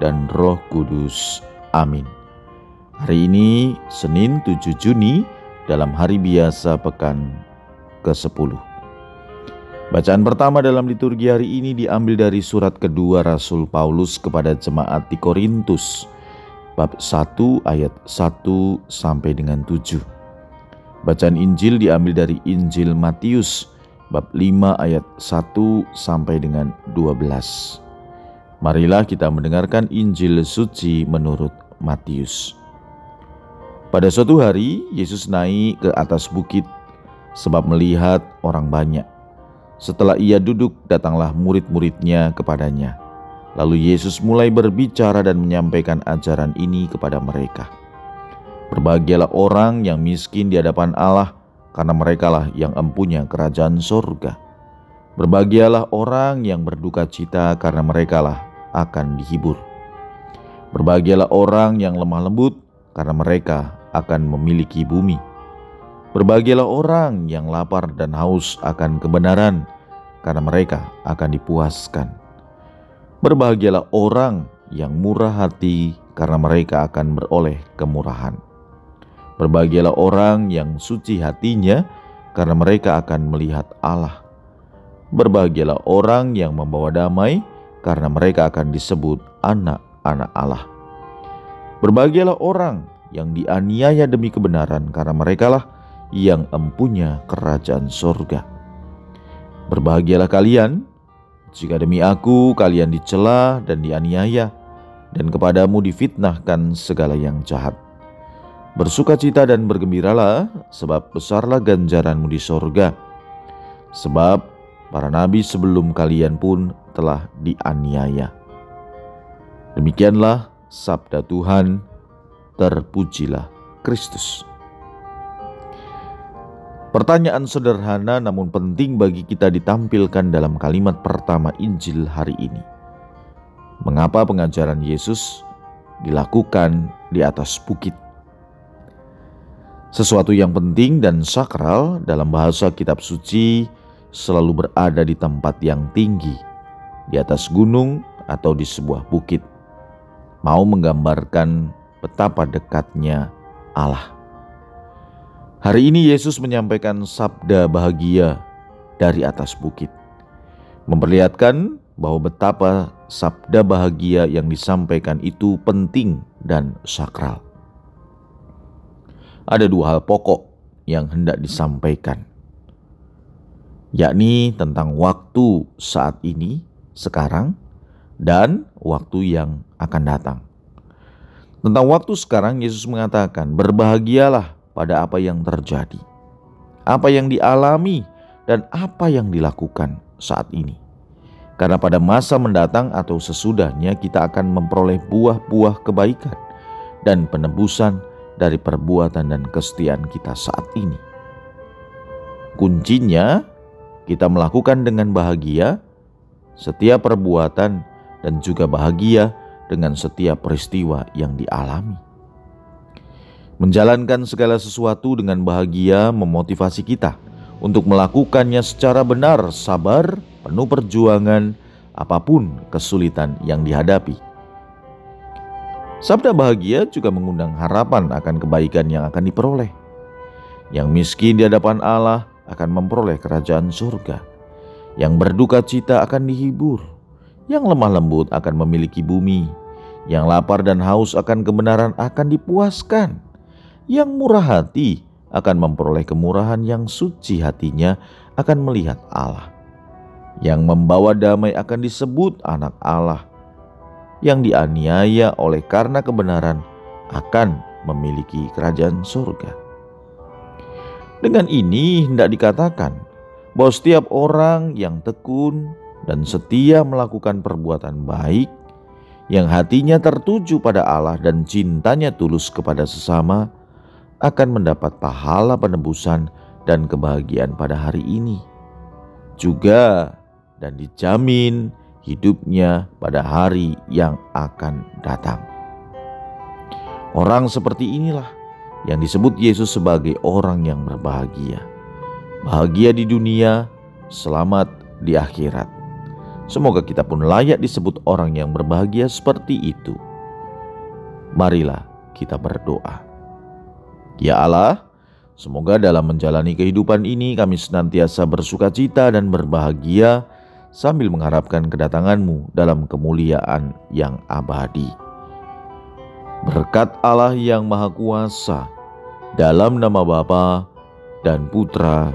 dan Roh Kudus. Amin. Hari ini Senin 7 Juni dalam hari biasa pekan ke-10. Bacaan pertama dalam liturgi hari ini diambil dari surat kedua Rasul Paulus kepada jemaat di Korintus bab 1 ayat 1 sampai dengan 7. Bacaan Injil diambil dari Injil Matius bab 5 ayat 1 sampai dengan 12. Marilah kita mendengarkan Injil suci menurut Matius. Pada suatu hari, Yesus naik ke atas bukit sebab melihat orang banyak. Setelah ia duduk, datanglah murid-muridnya kepadanya. Lalu Yesus mulai berbicara dan menyampaikan ajaran ini kepada mereka. Berbahagialah orang yang miskin di hadapan Allah, karena merekalah yang empunya kerajaan sorga. Berbahagialah orang yang berduka cita karena merekalah akan dihibur. Berbahagialah orang yang lemah lembut karena mereka akan memiliki bumi. Berbahagialah orang yang lapar dan haus akan kebenaran karena mereka akan dipuaskan. Berbahagialah orang yang murah hati karena mereka akan beroleh kemurahan. Berbahagialah orang yang suci hatinya karena mereka akan melihat Allah. Berbahagialah orang yang membawa damai, karena mereka akan disebut anak-anak Allah. Berbahagialah orang yang dianiaya demi kebenaran, karena merekalah yang empunya kerajaan sorga. Berbahagialah kalian jika demi aku kalian dicela dan dianiaya, dan kepadamu difitnahkan segala yang jahat. Bersukacita dan bergembiralah, sebab besarlah ganjaranmu di sorga. Sebab para nabi sebelum kalian pun telah dianiaya. Demikianlah sabda Tuhan, terpujilah Kristus. Pertanyaan sederhana namun penting bagi kita ditampilkan dalam kalimat pertama Injil hari ini. Mengapa pengajaran Yesus dilakukan di atas bukit? Sesuatu yang penting dan sakral dalam bahasa kitab suci selalu berada di tempat yang tinggi, di atas gunung atau di sebuah bukit, mau menggambarkan betapa dekatnya Allah. Hari ini Yesus menyampaikan sabda bahagia dari atas bukit, memperlihatkan bahwa betapa sabda bahagia yang disampaikan itu penting dan sakral. Ada dua hal pokok yang hendak disampaikan yakni tentang waktu saat ini, sekarang, dan waktu yang akan datang. Tentang waktu sekarang, Yesus mengatakan, "Berbahagialah pada apa yang terjadi, apa yang dialami, dan apa yang dilakukan saat ini." Karena pada masa mendatang atau sesudahnya kita akan memperoleh buah-buah kebaikan dan penebusan dari perbuatan dan kesetiaan kita saat ini. Kuncinya kita melakukan dengan bahagia setiap perbuatan dan juga bahagia dengan setiap peristiwa yang dialami. Menjalankan segala sesuatu dengan bahagia memotivasi kita untuk melakukannya secara benar, sabar, penuh perjuangan, apa pun kesulitan yang dihadapi. Sabda bahagia juga mengundang harapan akan kebaikan yang akan diperoleh. Yang miskin di hadapan Allah akan memperoleh kerajaan surga. Yang berduka cita akan dihibur, yang lemah lembut akan memiliki bumi, yang lapar dan haus akan kebenaran akan dipuaskan, yang murah hati akan memperoleh kemurahan, yang suci hatinya akan melihat Allah, yang membawa damai akan disebut anak Allah, yang dianiaya oleh karena kebenaran akan memiliki kerajaan surga. Dengan ini hendak dikatakan bahwa setiap orang yang tekun dan setia melakukan perbuatan baik, yang hatinya tertuju pada Allah dan cintanya tulus kepada sesama akan mendapat pahala penebusan dan kebahagiaan pada hari ini. Juga dan dijamin hidupnya pada hari yang akan datang. Orang seperti inilah yang disebut Yesus sebagai orang yang berbahagia. Bahagia di dunia, selamat di akhirat. Semoga kita pun layak disebut orang yang berbahagia seperti itu. Marilah kita berdoa. Ya Allah, semoga dalam menjalani kehidupan ini kami senantiasa bersuka cita dan berbahagia sambil mengharapkan kedatanganmu dalam kemuliaan yang abadi. Berkat Allah yang Maha Kuasa, dalam nama Bapa dan Putra